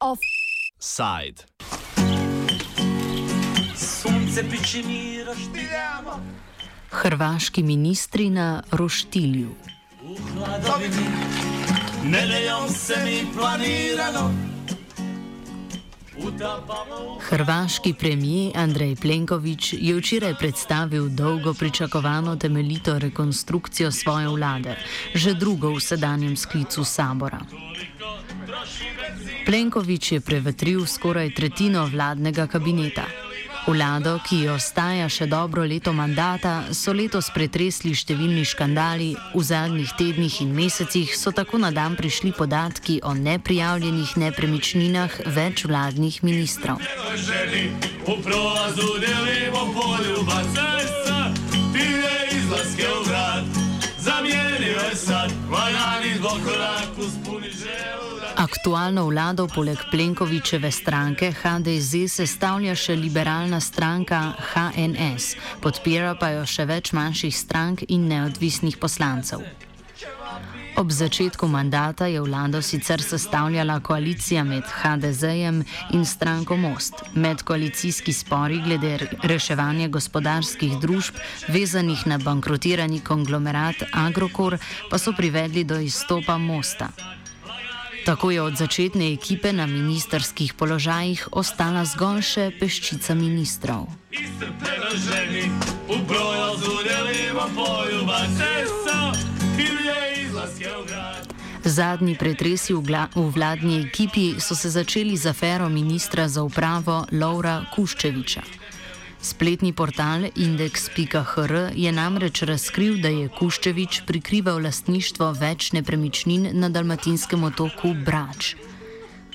Offside. Hrvaški ministri na Roštilju. Ne lejom se mi planirano. Hrvaški premijer Andrej Plenković je včeraj predstavil dolgo pričakovano temeljito rekonstrukcijo svoje vlade, že drugo v sedanjem sklicu sabora. Plenković je prevetril skoraj tretjino vladnega kabineta. Vlado, ki ji ostaja še dobro leto mandata, so letos pretresli številni škandali, v zadnjih tednih in mesecih so tako na dan prišli podatki o neprijavljenih nepremičninah več vladnih ministrov. Ženi, v prolazu delimo poljuba srca, Aktualno vlado poleg Plenkovičeve stranke HDZ sestavlja še liberalna stranka HNS, podpira pa jo še več manjših strank in neodvisnih poslancev. Ob začetku mandata je vlado sicer sestavljala koalicija med HDZ-jem in stranko Most. Medkoalicijski spori glede reševanja gospodarskih družb, vezanih na bankrotirani konglomerat Agrokor, pa so privedli do izstopa Mosta. Tako je od začetne ekipe na ministerskih položajih ostala zgolj še peščica ministrov. Zadnji pretresi v, v vladni ekipi so se začeli z afero ministra za upravo Laura Kuščeviča. Spletni portal index.hr je namreč razkril, da je Kuščevič prikrival lastništvo več nepremičnin na dalmatinskem otoku Brač.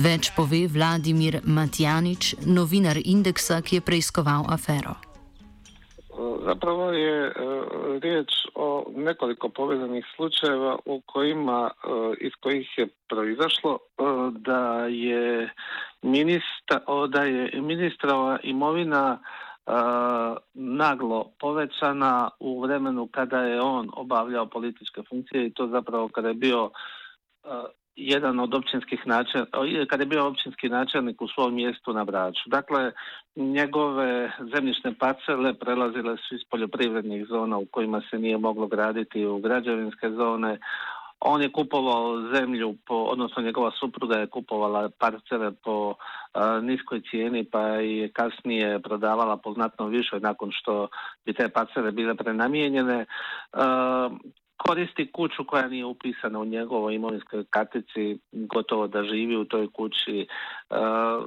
Več pove Vladimir Matjanič, novinar indeksa, ki je preiskoval afero. Zapravo je e, riječ o nekoliko povezanih slučajeva u kojima, e, iz kojih je proizašlo e, da je, ministra, da je ministrova imovina naglo povećana u vremenu kada je on obavljao političke funkcije i to zapravo kada je bio jedan od općinskih načelnika, kada je bio općinski načelnik u svom mjestu na Braču. Dakle, njegove zemljišne parcele prelazile su iz poljoprivrednih zona u kojima se nije moglo graditi u građevinske zone, on je kupovao zemlju, po, odnosno njegova supruga je kupovala parcele po a, niskoj cijeni pa je kasnije prodavala po znatno višoj nakon što bi te parcele bile prenamijenjene. A, koristi kuću koja nije upisana u njegovoj imovinskoj kartici, gotovo da živi u toj kući. A,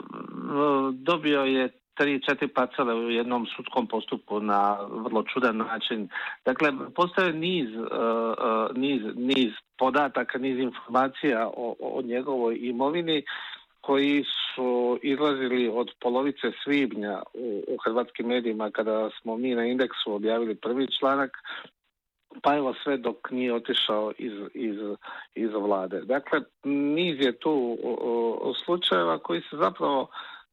dobio je tri, četiri parcele u jednom sudskom postupku na vrlo čudan način. Dakle, postoje niz, uh, uh, niz, niz podataka, niz informacija o, o njegovoj imovini koji su izlazili od polovice svibnja u, u hrvatskim medijima kada smo mi na indeksu objavili prvi članak pa evo sve dok nije otišao iz, iz, iz vlade. Dakle, niz je tu slučajeva koji se zapravo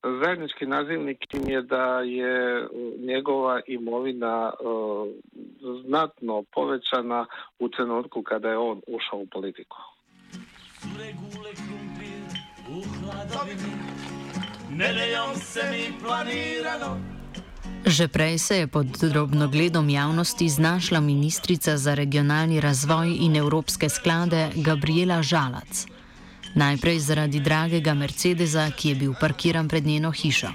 zajednički nazivnik im je da je njegova imovina uh, znatno povećana u trenutku kada je on ušao u politiku. Že prej se je pod drobnogledom javnosti znašla ministrica za regionalni razvoj in evropske sklade Gabriela Žalac. Najprej zaradi dragega Mercedesa, ki je bil parkiran pred njeno hišo.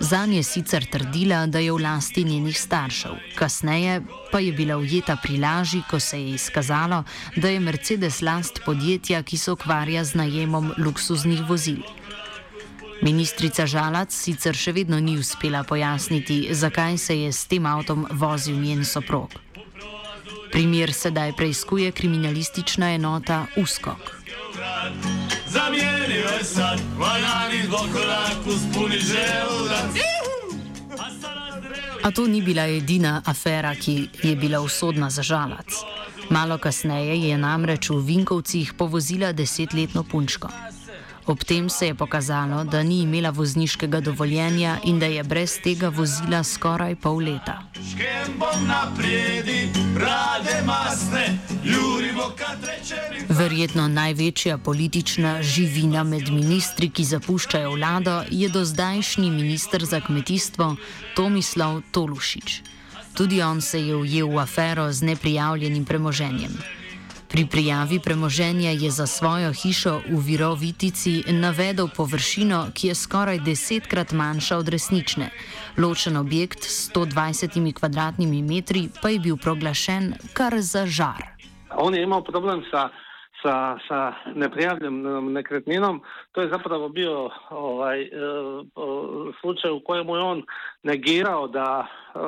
Zan je sicer trdila, da je v lasti njenih staršev, kasneje pa je bila ujeta pri laži, ko se je izkazalo, da je Mercedes last podjetja, ki se ukvarja z najemom luksuznih vozil. Ministrica Žalac sicer še vedno ni uspela pojasniti, zakaj se je s tem avtom vozil njen soprog. Primer sedaj preizkuje kriminalistična enota USKOK. Zamijenio je sad, valjani zbog koraku spuni želudac. A to ni bila edina afera, ki je bila usodna za žalac. Malo kasneje je namreč v Vinkovcih povozila desetletno punčko. Ob tem se je pokazalo, da ni imela vozniškega dovoljenja in da je brez tega vozila skoraj pol leta. Verjetno največja politična živina med ministri, ki zapuščajo vlado, je dozdajšnji ministr za kmetijstvo Tomislav Tolušič. Tudi on se je ujel v afero z neprijavljenim premoženjem. Pri prijavi premoženja je za svojo hišo v Virovitici navedel površino, ki je skoraj desetkrat manjša od resnične. Ločen objekt s 120 kvadratnimi metri pa je bil proglašen kar za žar. On je imel problem sa sa, sa neprijavljenom nekretninom. To je zapravo bio ovaj, e, slučaj u kojemu je on negirao da e,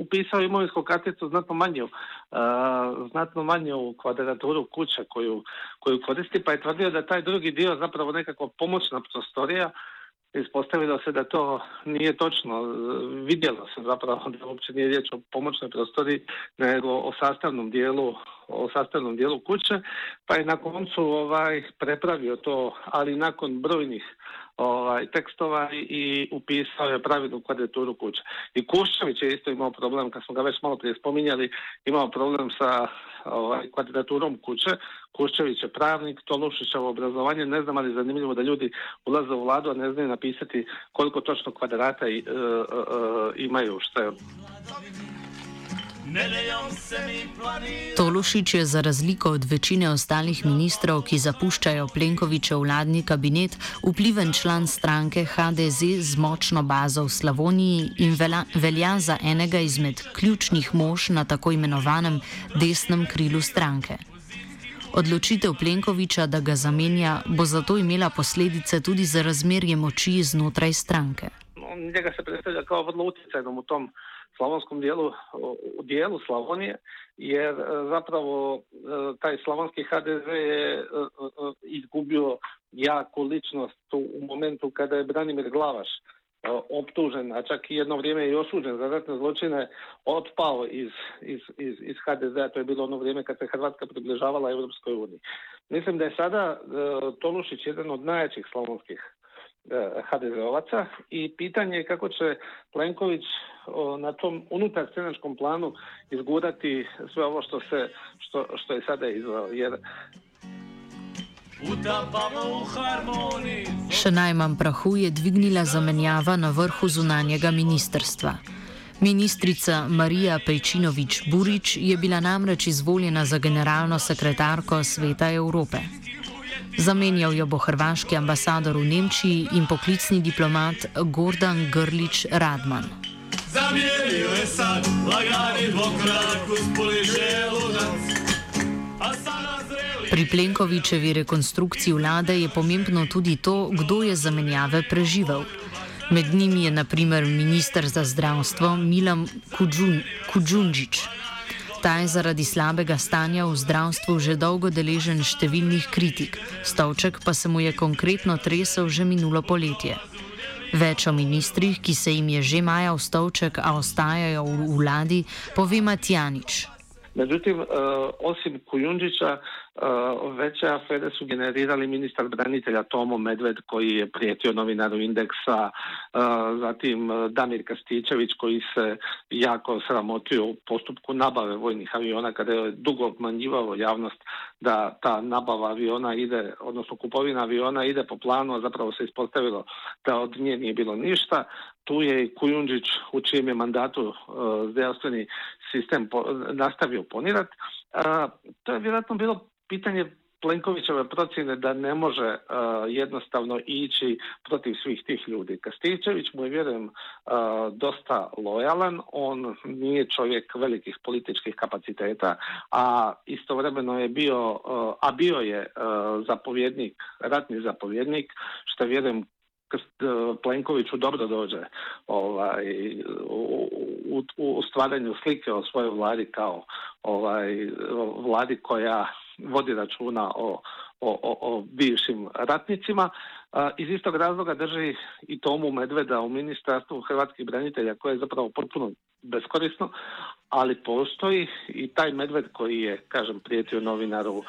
upisao imovinsku karticu znatno manju, e, znatno manju kvadraturu kuće koju, koju koristi, pa je tvrdio da taj drugi dio zapravo nekako pomoćna prostorija Ispostavilo se da to nije točno. Vidjelo se zapravo da uopće nije riječ o pomoćnoj prostoriji, nego o sastavnom dijelu, o sastavnom dijelu kuće, pa je na koncu ovaj prepravio to, ali nakon brojnih ovaj, tekstova i upisao je pravilnu kvadraturu kuće. I Kuščević je isto imao problem, kad smo ga već malo prije spominjali, imao problem sa ovaj, kvadraturom kuće. Kuščević je pravnik, Tolušićevo obrazovanje, ne znam ali zanimljivo da ljudi ulaze u vladu, a ne znaju napisati koliko točno kvadrata i, e, e, e, imaju, što je Tolušič je za razliko od večine ostalih ministrov, ki zapuščajo Plenkovičev vladni kabinet, vpliven član stranke HDZ z močno bazo v Slavoniji in velja, velja za enega izmed ključnih mož na tako imenovanem desnem krilu stranke. Odločitev Plenkoviča, da ga zamenja, bo zato imela posledice tudi za razmerje moči znotraj stranke. No, njega se predstavlja kao vrlo utjecajnom u tom slavonskom dijelu, u dijelu Slavonije, jer e, zapravo e, taj slavonski HDZ je e, izgubio jaku ličnost u momentu kada je Branimir Glavaš optužen, a čak i jedno vrijeme i osuđen za ratne zločine, otpao iz, iz, iz, iz HDZ-a. To je bilo ono vrijeme kad se Hrvatska približavala Europskoj uniji. Mislim da je sada Tolušić jedan od najjačih slavonskih HDZ-ovaca i pitanje je kako će Plenković na tom unutar stranačkom planu izgurati sve ovo što, se, što, što je sada izvao. Jer Še najmanj prahu je dvignila zamenjava na vrhu zunanjega ministrstva. Ministrica Marija Pejčinovič Burič je bila namreč izvoljena za generalno sekretarko Sveta Evrope. Zamenjal jo bo hrvaški ambasador v Nemčiji in poklicni diplomat Gordan Grlič Radman. Zamenjal je sad, lagani dvokrat, uspoli želudac. Pri Plenkovičevi rekonstrukciji vlade je pomembno tudi to, kdo je zamenjave preživel. Med njimi je naprimer ministr za zdravstvo Milan Kudžunžič. Ta je zaradi slabega stanja v zdravstvu že dolgo deležen številnih kritik, stolček pa se mu je konkretno tresel že minulo poletje. Več o ministrih, ki se jim je že majal stolček, a ostajajo v vladi, pove Matjanič. Međutim, uh, osim Kujundžića, uh, veće afere su generirali ministar branitelja Tomo Medved koji je prijetio novinaru Indeksa, uh, zatim Damir Kastićević koji se jako sramotio u postupku nabave vojnih aviona kada je dugo obmanjivao javnost da ta nabava aviona ide, odnosno kupovina aviona ide po planu, a zapravo se ispostavilo da od nje nije bilo ništa. Tu je i Kujundžić u čijem je mandatu zdravstveni sistem nastavio ponirati. To je vjerojatno bilo pitanje Plenkovićeve procjene da ne može jednostavno ići protiv svih tih ljudi. Kastićević mu je, vjerujem, dosta lojalan, on nije čovjek velikih političkih kapaciteta, a istovremeno je bio, a bio je zapovjednik, ratni zapovjednik, što vjerujem Plenkoviću dobro dođe ovaj, u, u, u stvaranju slike o svojoj vladi kao ovaj, vladi koja vodi računa o, o, o, o bivšim ratnicima. Iz istog razloga drži i Tomu Medveda u ministarstvu hrvatskih branitelja koje je zapravo potpuno beskorisno, ali postoji i taj Medved koji je, kažem, prijetio novinaru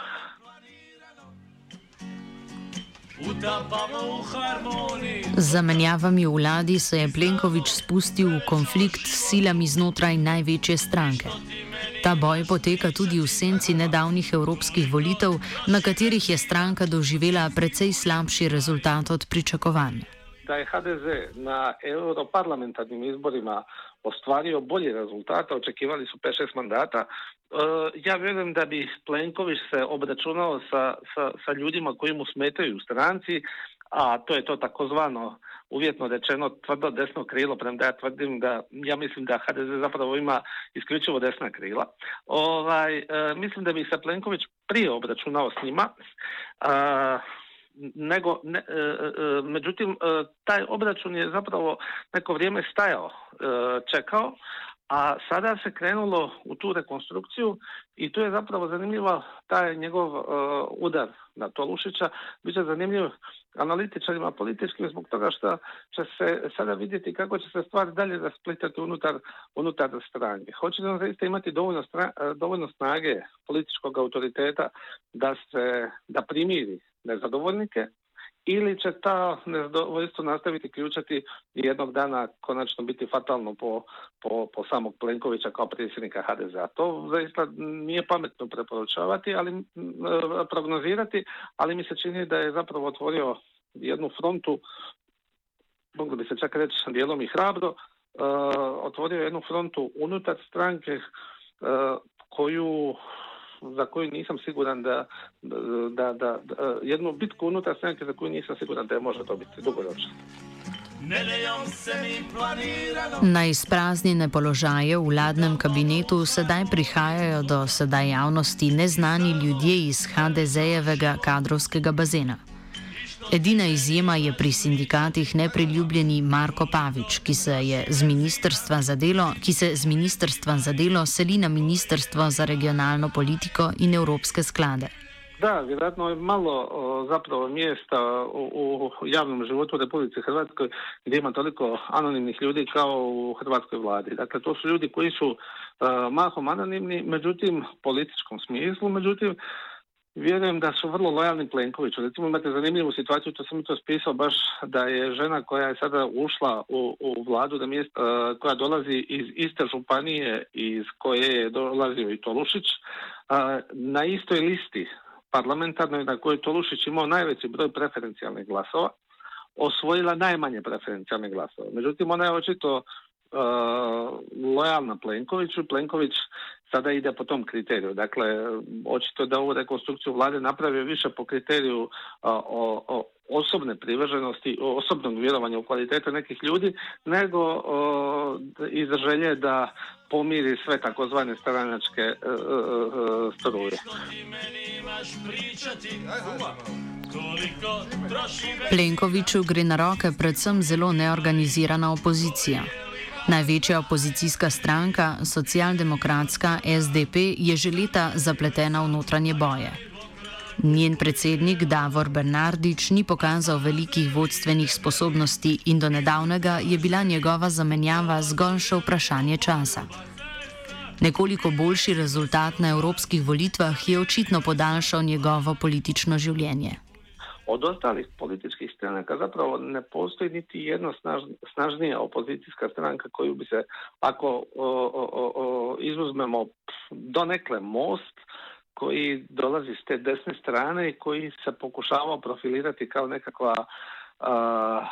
Z zamenjavami v vladi se je Plenković spustil v konflikt s silami znotraj največje stranke. Ta boj poteka tudi v senci nedavnih evropskih volitev, na katerih je stranka doživela precej slabši rezultat od pričakovanj. Da je HDZ na europarlamentarnim izborima ostvario bolji rezultat, očekivali su 5-6 mandata, ja vjerujem da bi Plenković se obračunao sa, sa, sa ljudima koji mu smetaju u stranci, a to je to takozvano uvjetno rečeno tvrdo desno krilo, premda ja tvrdim da, ja mislim da HDZ zapravo ima isključivo desna krila. Ovaj, e, mislim da bi se Plenković prije obračunao s njima, a, nego, ne, e, e, međutim, e, taj obračun je zapravo neko vrijeme stajao, čekao, a sada se krenulo u tu rekonstrukciju i tu je zapravo zanimljivo taj njegov udar na Tolušića. Biće zanimljiv analitičarima političkim zbog toga što će se sada vidjeti kako će se stvari dalje rasplitati unutar, unutar stranke. Hoće li on zaista imati dovoljno, stra, dovoljno snage političkog autoriteta da se da primiri nezadovoljnike ili će ta nezadovoljstvo nastaviti ključati i jednog dana konačno biti fatalno po, po, po samog Plenkovića kao predsjednika HDZ-a. To zaista nije pametno preporučavati, ali prognozirati, ali mi se čini da je zapravo otvorio jednu frontu, moglo bi se čak reći dijelom i hrabro, uh, otvorio jednu frontu unutar stranke uh, koju za koju nisam siguran da, da, da, da jednu bitku unutar stranke za koju nisam siguran da je može dobiti dugoročno. Na izpraznjene položaje v vladnem kabinetu sedaj prihajajo do sedaj javnosti neznani ljudje iz HDZ-jevega kadrovskega bazena. Edina izjema je pri sindikatih nepriljubljeni Marko Pavič, ki se z delo, ki se z ministrstva za delo seli na ministrstvo za regionalno politiko in evropske sklade. Da, vjerojatno je malo zapravo mjesta u, u javnom životu u Republici Hrvatskoj gdje ima toliko anonimnih ljudi kao u Hrvatskoj vladi. Dakle, to su ljudi koji su uh, mahom anonimni, međutim, političkom smislu, međutim, Vjerujem da su vrlo lojalni Plenkoviću. Recimo imate zanimljivu situaciju, to sam to spisao baš da je žena koja je sada ušla u, u vladu, da mjesta, uh, koja dolazi iz iste županije iz koje je dolazio i Tolušić, uh, na istoj listi parlamentarnoj na kojoj Tolušić imao najveći broj preferencijalnih glasova, osvojila najmanje preferencijalnih glasova. Međutim, ona je očito uh, lojalna Plenkoviću. Plenković sada ide po tom kriteriju. Dakle, očito da ovu rekonstrukciju vlade napravio više po kriteriju uh, o, o osobne privrženosti, osobnog vjerovanja u kvalitete nekih ljudi, nego uh, iz želje da pomiri sve takozvane stranačke uh, uh, struje. Plenkoviću gre na roke predvsem zelo neorganizirana opozicija. Največja opozicijska stranka, socialdemokratska SDP, je že leta zapletena v notranje boje. Njen predsednik Davor Bernardič ni pokazal velikih vodstvenih sposobnosti in do nedavnega je bila njegova zamenjava zgolj še vprašanje časa. Nekoliko boljši rezultat na evropskih volitvah je očitno podaljšal njegovo politično življenje. Od ostalih političkih stranaka. Zapravo ne postoji niti jedna snaž, snažnija opozicijska stranka koju bi se, ako o, o, o, izuzmemo donekle most, koji dolazi s te desne strane i koji se pokušavao profilirati kao nekakva uh,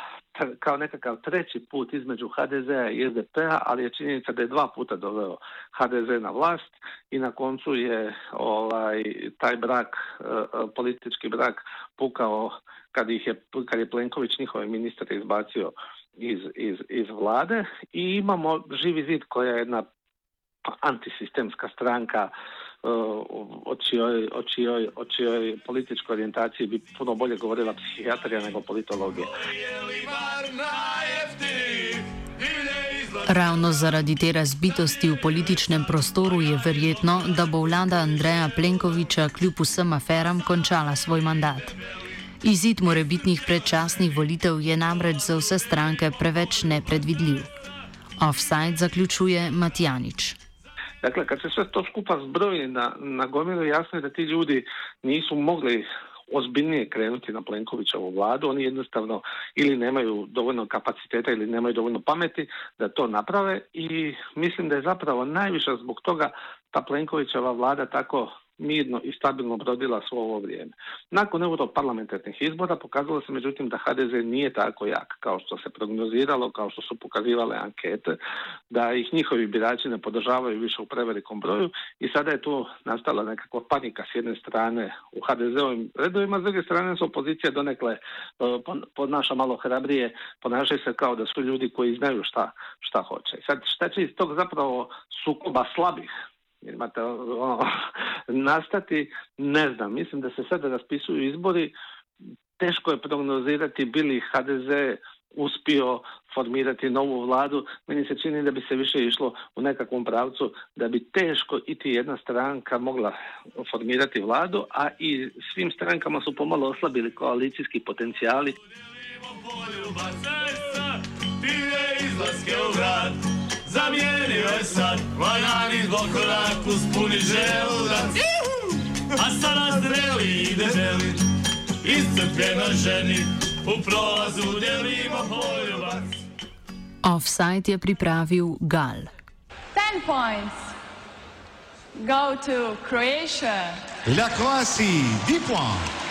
kao nekakav treći put između HDZ-a i SDP-a, ali je činjenica da je dva puta doveo HDZ na vlast i na koncu je ovaj taj brak, uh, politički brak pukao kad, ih je, kad je Plenković njihove ministre izbacio iz, iz, iz vlade. I imamo živi zid koja je jedna antisistemska stranka o čijoj, o, čijoj, o čijoj političkoj orijentaciji bi puno bolje govorila psihijatrija nego politologija. Ravno zaradi te razbitosti v političnem prostoru je verjetno, da bo vlada Andreja Plenkoviča kljub vsem aferam končala svoj mandat. Izid morebitnih predčasnih volitev je namreč za vse stranke preveč nepredvidljiv. Offside zaključuje Matjanič. Dakle, kad se sve to skupa zbroji na, na gomilu, jasno je da ti ljudi nisu mogli ozbiljnije krenuti na Plenkovićevu vladu. Oni jednostavno ili nemaju dovoljno kapaciteta ili nemaju dovoljno pameti da to naprave i mislim da je zapravo najviše zbog toga ta Plenkovićeva vlada tako mirno i stabilno brodila svo ovo vrijeme. Nakon europarlamentarnih izbora pokazalo se međutim da HDZ nije tako jak kao što se prognoziralo, kao što su pokazivale ankete, da ih njihovi birači ne podržavaju više u prevelikom broju i sada je tu nastala nekakva panika s jedne strane u HDZ-ovim redovima, s druge strane su opozicija donekle e, podnaša malo hrabrije, ponašaju se kao da su ljudi koji znaju šta, šta hoće. Sad šta će iz tog zapravo sukoba slabih imate ono, nastati, ne znam, mislim da se sada raspisuju izbori, teško je prognozirati bili HDZ uspio formirati novu vladu, meni se čini da bi se više išlo u nekakvom pravcu da bi teško iti jedna stranka mogla formirati vladu, a i svim strankama su pomalo oslabili koalicijski potencijali. Zamijenio je sad valjani zbog koraku spuni želudac A sada zreli i debeli Iscrpljeno ženi U prolazu delimo poljubac Offside je pripravil Gal. Ten points go to Croatia. La Croatie, 10 points.